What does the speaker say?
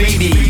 baby.